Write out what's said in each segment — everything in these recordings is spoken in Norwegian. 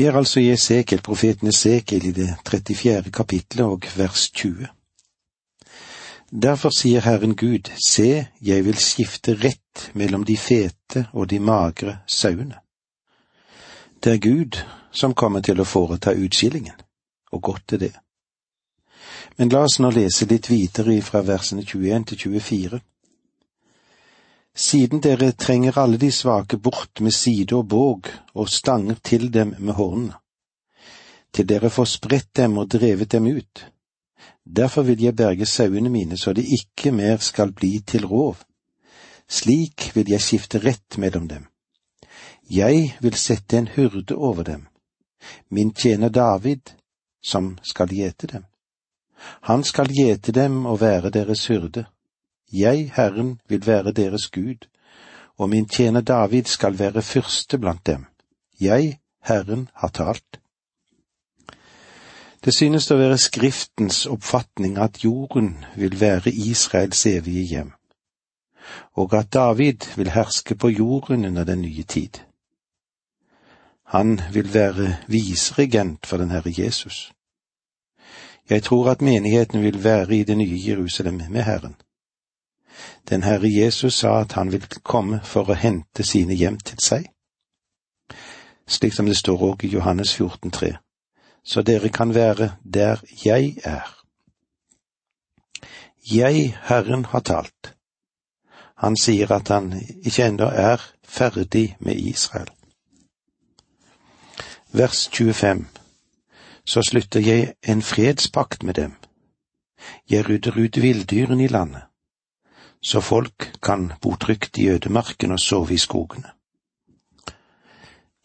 Vi er altså i Esekiel, profeten Esekiel i det 34. kapitlet og vers 20. Derfor sier Herren Gud, se, jeg vil skifte rett mellom de fete og de magre sauene. Det er Gud som kommer til å foreta utskillingen, og godt er det. Men la oss nå lese litt videre fra versene 21 til 24. Siden dere trenger alle de svake bort med side og båg og stanger til dem med hornene, til dere får spredt dem og drevet dem ut. Derfor vil jeg berge sauene mine så de ikke mer skal bli til rov. Slik vil jeg skifte rett mellom dem. Jeg vil sette en hyrde over dem, min tjener David, som skal gjete dem. Han skal gjete dem og være deres hyrde. Jeg, Herren, vil være deres Gud, og min tjener David skal være fyrste blant dem. Jeg, Herren, har talt. Det synes å være Skriftens oppfatning at jorden vil være Israels evige hjem, og at David vil herske på jorden under den nye tid. Han vil være viseregent for den Herre Jesus. Jeg tror at menigheten vil være i det nye Jerusalem med Herren. Den Herre Jesus sa at han vil komme for å hente sine hjem til seg, slik som det står òg i Johannes 14, 14,3, så dere kan være der jeg er. Jeg, Herren, har talt. Han sier at han ikke ennå er ferdig med Israel. Vers 25 Så slutter jeg en fredspakt med dem. Jeg rydder ut villdyrene i landet så folk kan bo trygt i ødemarken og sove i skogene.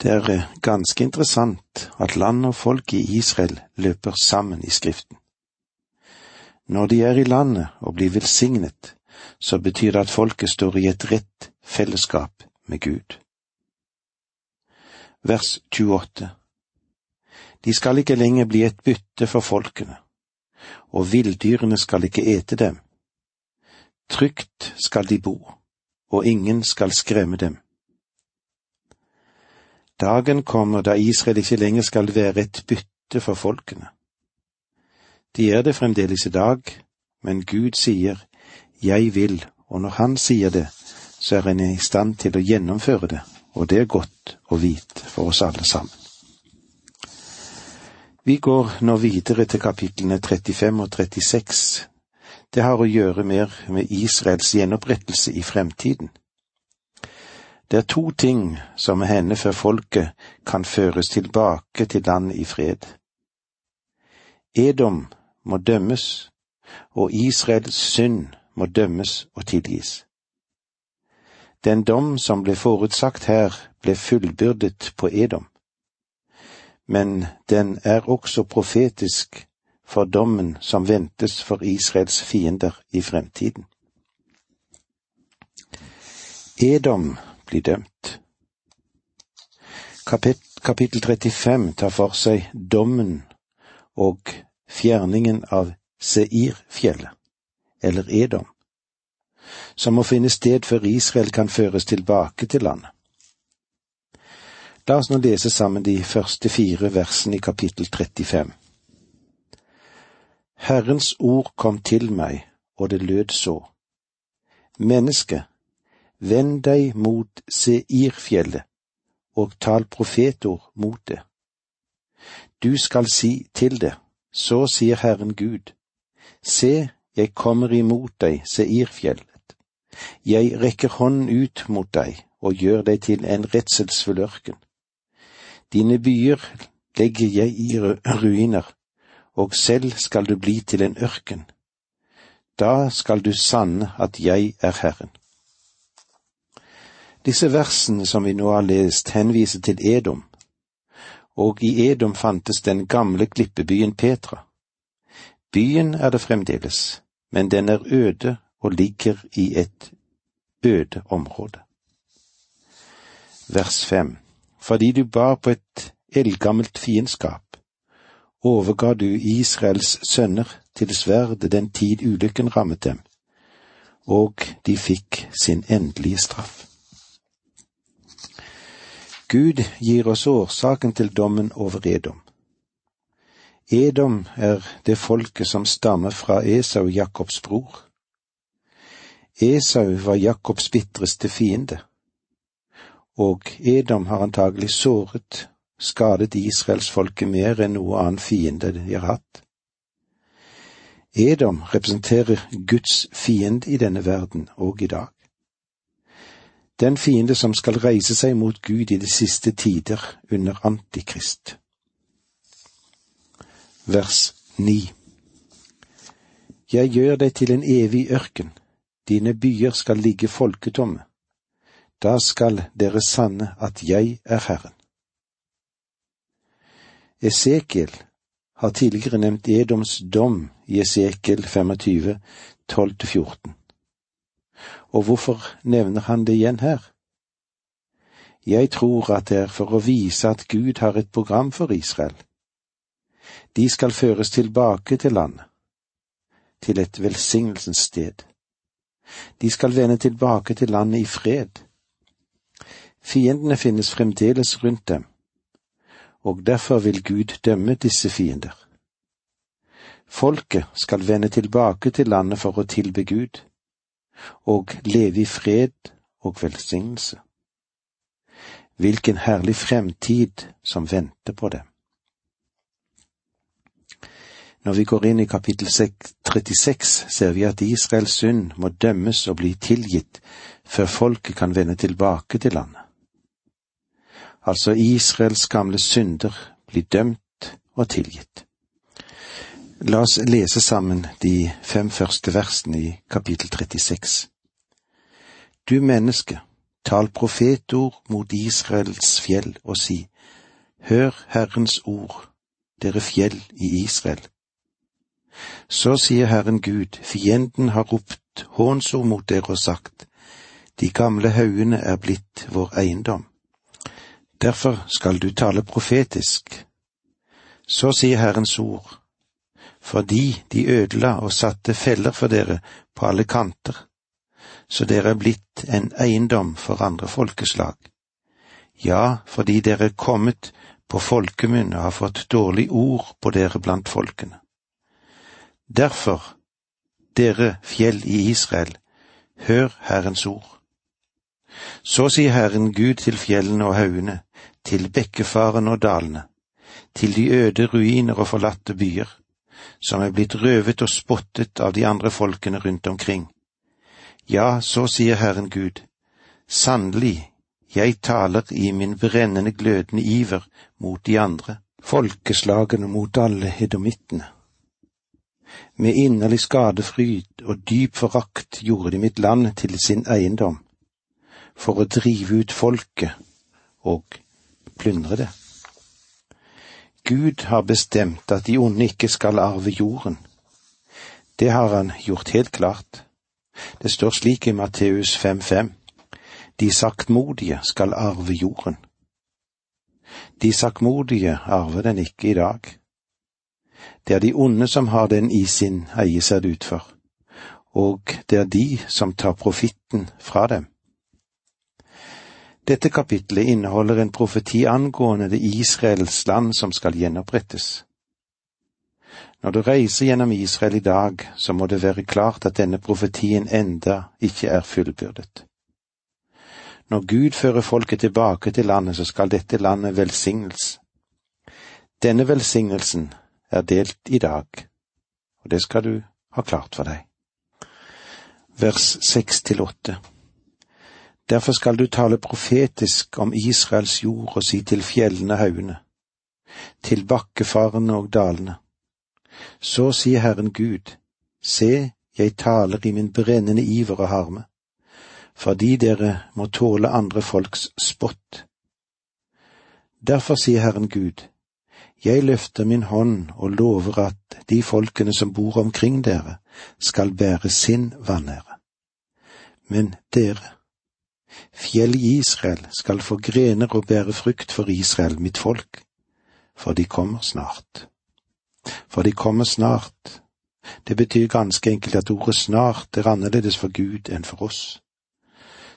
Det er eh, ganske interessant at land og folk i Israel løper sammen i Skriften. Når de er i landet og blir velsignet, så betyr det at folket står i et rett fellesskap med Gud. Vers 28 De skal ikke lenger bli et bytte for folkene, og villdyrene skal ikke ete dem, Trygt skal de bo, og ingen skal skremme dem. Dagen kommer da Israel ikke lenger skal være et bytte for folkene. De er det fremdeles i dag, men Gud sier jeg vil, og når Han sier det, så er han i stand til å gjennomføre det, og det er godt å vite for oss alle sammen. Vi går nå videre til kapitlene 35 og 36 det har å gjøre mer med Israels gjenopprettelse i fremtiden. Det er to ting som må hende før folket kan føres tilbake til land i fred. Edom må dømmes, og Israels synd må dømmes og tilgis. Den dom som ble forutsagt her, ble fullbyrdet på Edom. Men den er også profetisk for dommen som ventes for Israels fiender i fremtiden. Edom blir dømt. Kapittel 35 tar for seg dommen og fjerningen av Seirfjellet, eller Edom, som må finne sted før Israel kan føres tilbake til landet. La oss nå lese sammen de første fire versene i kapittel 35. Herrens ord kom til meg, og det lød så. Menneske, vend deg mot Seirfjellet og tal profetord mot det. Du skal si til det, så sier Herren Gud, se, jeg kommer imot deg, Seirfjellet. Jeg rekker hånden ut mot deg og gjør deg til en redselsfull ørken. Dine byer legger jeg i ruiner, og selv skal du bli til en ørken. Da skal du sanne at jeg er Herren. Disse versene som vi nå har lest, henviser til Edom, og i Edom fantes den gamle klippebyen Petra. Byen er det fremdeles, men den er øde og ligger i et øde område. Vers fem Fordi du bar på et eldgammelt fiendskap, overga du Israels sønner til sverdet den tid ulykken rammet dem, og de fikk sin endelige straff. Gud gir oss årsaken til dommen over Edom. Edom er det folket som stammer fra Esau, Jakobs bror. Esau var Jakobs bitreste fiende, og Edom har antagelig såret, skadet israelsfolket mer enn noe annen fiende de har hatt. Edom representerer Guds fiende i denne verden og i dag. Den fiende som skal reise seg mot Gud i de siste tider under Antikrist. Vers 9 Jeg gjør deg til en evig ørken, dine byer skal ligge folketomme. Da skal dere sanne at jeg er Herren. Esekiel har tidligere nevnt Edoms dom i Esekiel 25, 12-14. Og hvorfor nevner han det igjen her? Jeg tror at det er for å vise at Gud har et program for Israel. De skal føres tilbake til landet, til et velsignelsens sted. De skal vende tilbake til landet i fred. Fiendene finnes fremdeles rundt dem, og derfor vil Gud dømme disse fiender. Folket skal vende tilbake til landet for å tilbe Gud, og leve i fred og velsignelse. Hvilken herlig fremtid som venter på dem. Når vi går inn i kapittel 36, ser vi at Israels synd må dømmes og bli tilgitt før folket kan vende tilbake til landet. Altså Israels gamle synder blir dømt og tilgitt. La oss lese sammen de fem første versene i kapittel 36. Du menneske, tal profetord mot Israels fjell og si, Hør Herrens ord, dere fjell i Israel. Så sier Herren Gud, fienden har ropt hånsord mot dere og sagt, de gamle haugene er blitt vår eiendom. Derfor skal du tale profetisk. Så sier Herrens ord, fordi de ødela og satte feller for dere på alle kanter, så dere er blitt en eiendom for andre folkeslag. Ja, fordi dere er kommet på folkemunne og har fått dårlig ord på dere blant folkene. Derfor, dere fjell i Israel, hør Herrens ord. Så sier Herren Gud til fjellene og haugene, til bekkefaren og dalene, til de øde ruiner og forlatte byer, som er blitt røvet og spottet av de andre folkene rundt omkring. Ja, så sier Herren Gud, sannelig, jeg taler i min brennende glødende iver mot de andre, folkeslagene mot alle hedomittene. Med inderlig skadefryd og dyp forakt gjorde de mitt land til sin eiendom, for å drive ut folket og plyndre det. Gud har bestemt at de onde ikke skal arve jorden. Det har han gjort helt klart. Det står slik i Matteus 5,5. De saktmodige skal arve jorden. De saktmodige arver den ikke i dag. Det er de onde som har den i sin eie, ser det ut for, og det er de som tar profitten fra dem. Dette kapitlet inneholder en profeti angående det Israels land som skal gjenopprettes. Når du reiser gjennom Israel i dag, så må det være klart at denne profetien enda ikke er fullbyrdet. Når Gud fører folket tilbake til landet, så skal dette landet velsignes. Denne velsignelsen er delt i dag, og det skal du ha klart for deg. Vers seks til åtte. Derfor skal du tale profetisk om Israels jord og si til fjellene haugene, til bakkefarene og dalene. Så sier Herren Gud, se, jeg taler i min brennende iver og harme, fordi dere må tåle andre folks spott. Derfor sier Herren Gud, jeg løfter min hånd og lover at de folkene som bor omkring dere, skal bære sin vanære. Men dere, Fjell i Israel skal få grener og bære frukt for Israel, mitt folk, for de kommer snart. For de kommer snart. Det betyr ganske enkelt at ordet snart er annerledes for Gud enn for oss.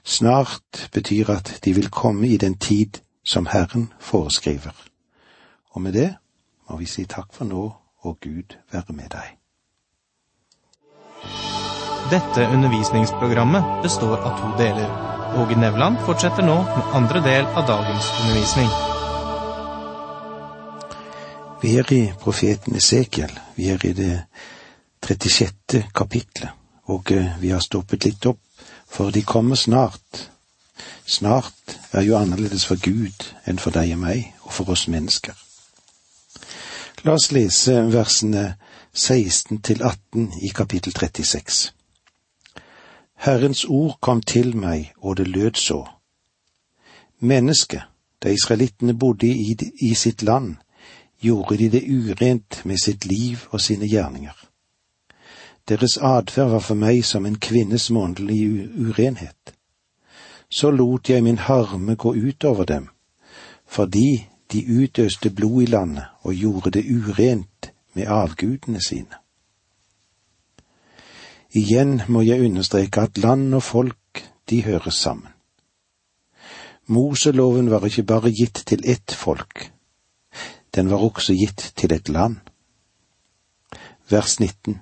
Snart betyr at de vil komme i den tid som Herren foreskriver. Og med det må vi si takk for nå, og Gud være med deg. Dette undervisningsprogrammet består av to deler. Åge Nevland fortsetter nå med andre del av dagens undervisning. Vi er i profeten Esekiel. Vi er i det 36. kapitlet, og eh, vi har stoppet litt opp, for de kommer snart. Snart er jo annerledes for Gud enn for deg og meg, og for oss mennesker. La oss lese versene 16 til 18 i kapittel 36. Herrens ord kom til meg, og det lød så. Menneske, da israelittene bodde i, i sitt land, gjorde de det urent med sitt liv og sine gjerninger. Deres atferd var for meg som en kvinnes månedlige urenhet. Så lot jeg min harme gå ut over dem, fordi de utøste blod i landet og gjorde det urent med avgudene sine. Igjen må jeg understreke at land og folk, de høres sammen. Moseloven var ikke bare gitt til ett folk, den var også gitt til et land. Vers 19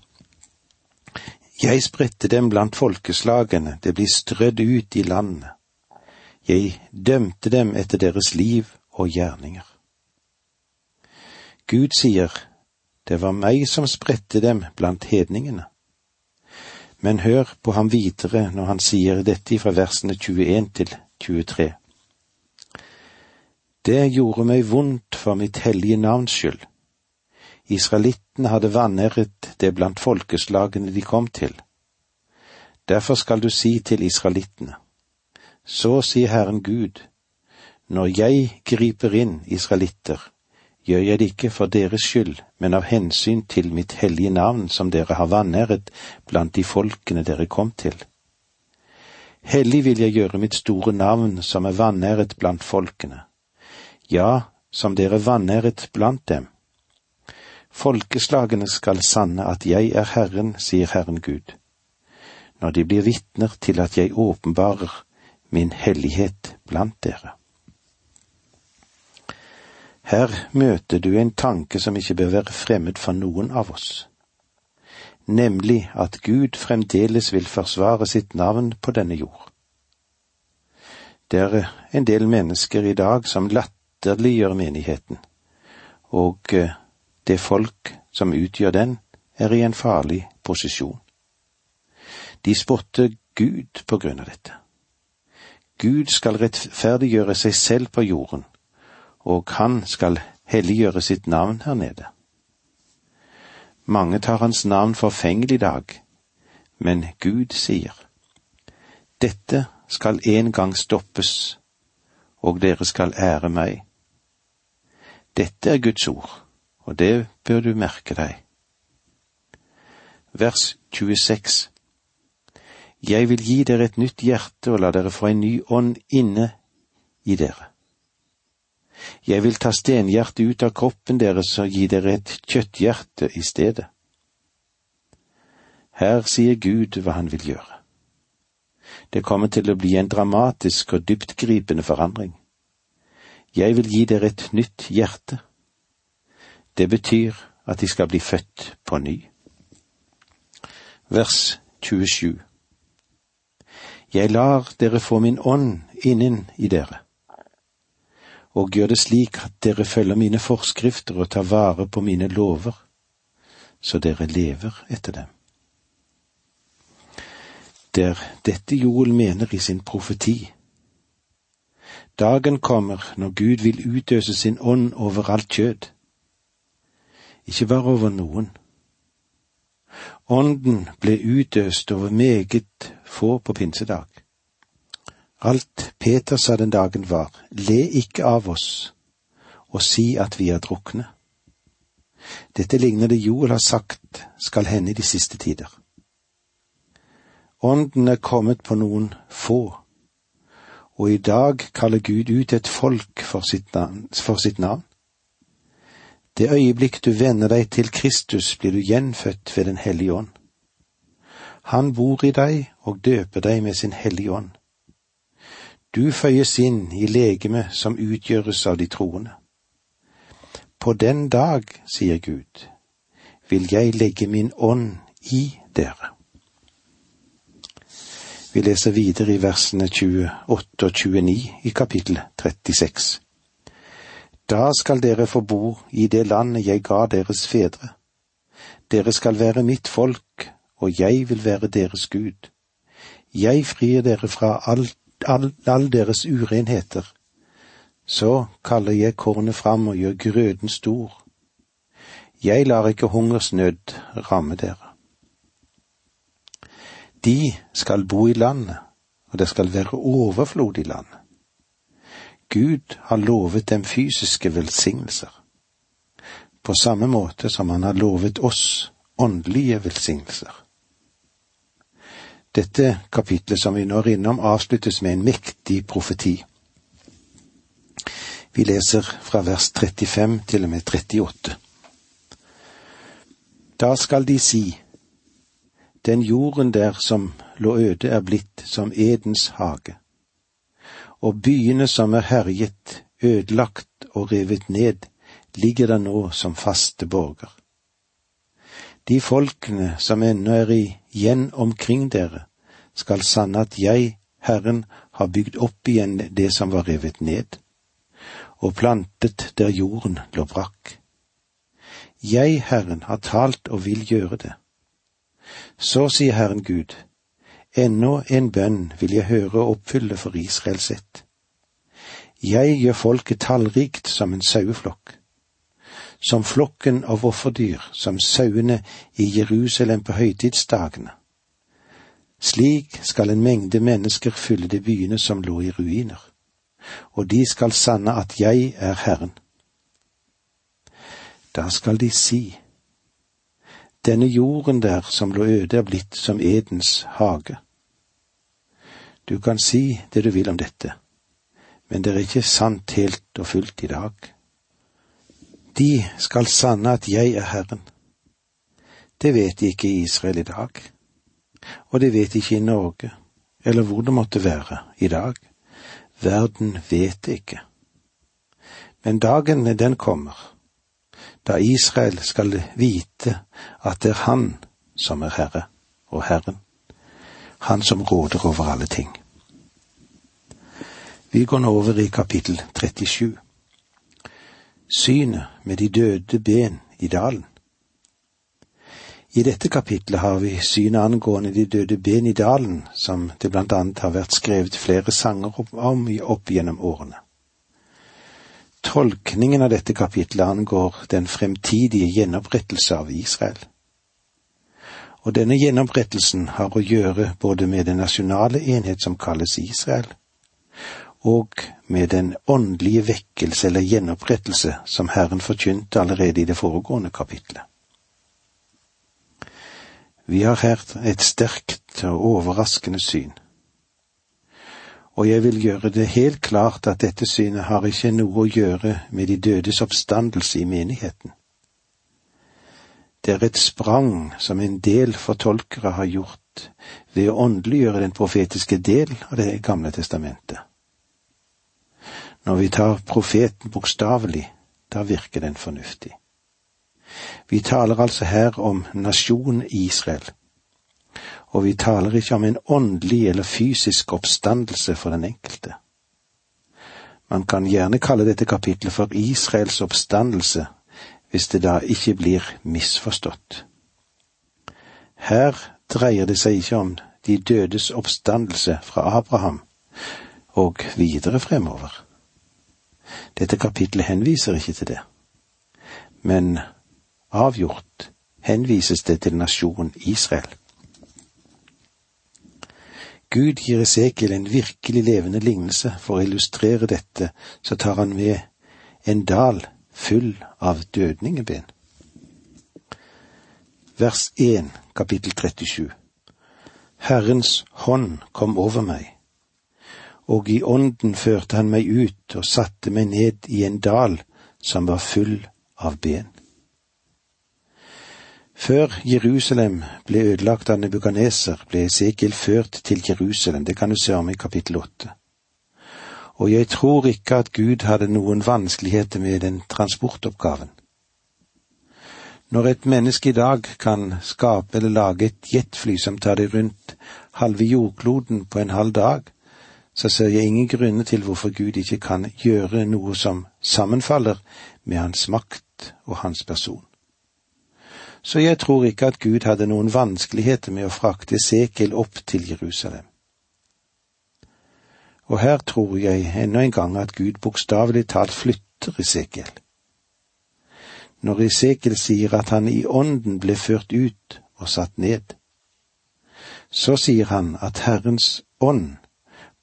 Jeg spredte dem blant folkeslagene, det blir strødd ut i landet. Jeg dømte dem etter deres liv og gjerninger. Gud sier, det var meg som spredte dem blant hedningene. Men hør på ham videre når han sier dette fra versene 21 til 23. Det gjorde meg vondt for mitt hellige navns skyld. Israelittene hadde vanæret det blant folkeslagene de kom til. Derfor skal du si til israelittene, så sier Herren Gud, når jeg griper inn, israelitter, gjør jeg det ikke for deres skyld, men av hensyn til mitt hellige navn som dere har vanæret blant de folkene dere kom til. Hellig vil jeg gjøre mitt store navn som er vanæret blant folkene, ja, som dere vanæret blant dem. Folkeslagene skal sanne at jeg er Herren, sier Herren Gud, når de blir vitner til at jeg åpenbarer min hellighet blant dere. Her møter du en tanke som ikke bør være fremmed for noen av oss, nemlig at Gud fremdeles vil forsvare sitt navn på denne jord. Det er en del mennesker i dag som latterliggjør menigheten, og eh, det folk som utgjør den, er i en farlig posisjon. De spotter Gud på grunn av dette. Gud skal rettferdiggjøre seg selv på jorden, og han skal helliggjøre sitt navn her nede. Mange tar hans navn forfengelig dag, men Gud sier, Dette skal en gang stoppes, og dere skal ære meg. Dette er Guds ord, og det bør du merke deg. Vers 26 Jeg vil gi dere et nytt hjerte og la dere få en ny ånd inne i dere. Jeg vil ta stenhjertet ut av kroppen deres og gi dere et kjøtthjerte i stedet. Her sier Gud hva han vil gjøre. Det kommer til å bli en dramatisk og dyptgripende forandring. Jeg vil gi dere et nytt hjerte. Det betyr at de skal bli født på ny. Vers 27 Jeg lar dere få min ånd innen i dere og gjør det slik at dere følger mine forskrifter og tar vare på mine lover, så dere lever etter dem. Det er dette Joel mener i sin profeti. Dagen kommer når Gud vil utøse sin ånd over alt kjød, ikke bare over noen. Ånden ble utøst over meget få på pinsedag. Alt Peter sa den dagen var, le ikke av oss og si at vi er drukne. Dette ligner det Joel har sagt skal hende i de siste tider. Ånden er kommet på noen få, og i dag kaller Gud ut et folk for sitt navn. For sitt navn. Det øyeblikk du venner deg til Kristus, blir du gjenfødt ved Den hellige ånd. Han bor i deg og døper deg med sin hellige ånd. Du føyes inn i legemet som utgjøres av de troende. På den dag, sier Gud, vil jeg legge min ånd i dere. Vi leser videre i versene 28 og 29 i kapittel 36. Da skal dere få bo i det landet jeg ga deres fedre. Dere skal være mitt folk, og jeg vil være deres Gud. Jeg frir dere fra all, all, all deres urenheter. Så kaller jeg kornet fram og gjør grøden stor. Jeg lar ikke hungersnød ramme dere. De skal bo i landet, og det skal være overflod i landet. Gud har lovet dem fysiske velsignelser, på samme måte som han har lovet oss åndelige velsignelser. Dette kapitlet som vi nå er innom, avsluttes med en mektig profeti. Vi leser fra vers 35 til og med 38. Da skal de si, den jorden der som lå øde er blitt som Edens hage, og byene som er herjet, ødelagt og revet ned, ligger der nå som faste borger. De folkene som ennå er igjen omkring dere, skal sanne at jeg, Herren, har bygd opp igjen det som var revet ned, og plantet der jorden lå brakk. Jeg, Herren, har talt og vil gjøre det. Så sier Herren Gud, ennå en bønn vil jeg høre og oppfylle for Israels ett. Jeg gjør folket tallrikt som en saueflokk, som flokken av offerdyr, som sauene i Jerusalem på høytidsdagene. Slik skal en mengde mennesker fylle de byene som lå i ruiner, og de skal sanne at jeg er Herren. Da skal de si, denne jorden der som lå øde er blitt som Edens hage. Du kan si det du vil om dette, men det er ikke sant helt og fullt i dag. De skal sanne at jeg er Herren. Det vet de ikke i Israel i dag, og det vet de ikke i Norge, eller hvor det måtte være i dag. Verden vet det ikke. Men dagen den kommer da Israel skal vite at det er Han som er Herre og Herren, Han som råder over alle ting. Vi går nå over i kapittel 37. Synet med de døde ben i dalen. I dette kapitlet har vi synet angående de døde ben i dalen, som det blant annet har vært skrevet flere sanger om opp gjennom årene. Tolkningen av dette kapitlet angår den fremtidige gjenopprettelse av Israel. Og denne gjenopprettelsen har å gjøre både med den nasjonale enhet som kalles Israel, og med den åndelige vekkelse eller gjenopprettelse som Herren forkynte allerede i det foregående kapitlet. Vi har her et sterkt og overraskende syn og jeg vil gjøre det helt klart at dette synet har ikke noe å gjøre med de dødes oppstandelse i menigheten. Det er et sprang som en del fortolkere har gjort ved å åndeliggjøre den profetiske del av Det gamle testamentet. Når vi tar profeten bokstavelig, da virker den fornuftig. Vi taler altså her om nasjonen Israel og vi taler ikke om en åndelig eller fysisk oppstandelse for den enkelte. Man kan gjerne kalle dette kapitlet for Israels oppstandelse, hvis det da ikke blir misforstått. Her dreier det seg ikke om de dødes oppstandelse fra Abraham og videre fremover. Dette kapitlet henviser ikke til det, men avgjort henvises det til nasjonen Israel. Gud gir Esekiel en virkelig levende lignelse. For å illustrere dette, så tar han med en dal full av dødningeben. Vers 1, kapittel 37. Herrens hånd kom over meg, og i ånden førte han meg ut og satte meg ned i en dal som var full av ben. Før Jerusalem ble ødelagt av Nebukaneser, ble Esekiel ført til Jerusalem, det kan du se om i kapittel åtte. og jeg tror ikke at Gud hadde noen vanskeligheter med den transportoppgaven. Når et menneske i dag kan skape eller lage et jetfly som tar det rundt halve jordkloden på en halv dag, så ser jeg ingen grunner til hvorfor Gud ikke kan gjøre noe som sammenfaller med hans makt og hans person. Så jeg tror ikke at Gud hadde noen vanskeligheter med å frakte Sekel opp til Jerusalem. Og her tror jeg ennå en gang at Gud bokstavelig talt flytter Esekiel. Når Esekel sier at han i ånden ble ført ut og satt ned, så sier han at Herrens ånd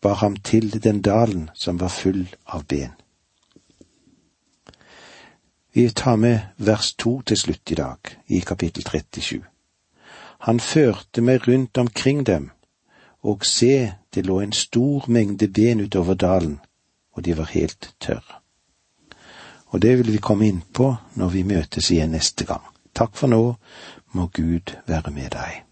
bar ham til den dalen som var full av ben. Vi tar med vers to til slutt i dag, i kapittel 37. Han førte meg rundt omkring dem og se, det lå en stor mengde ben utover dalen, og de var helt tørre. Og det vil vi komme inn på når vi møtes igjen neste gang. Takk for nå, må Gud være med deg.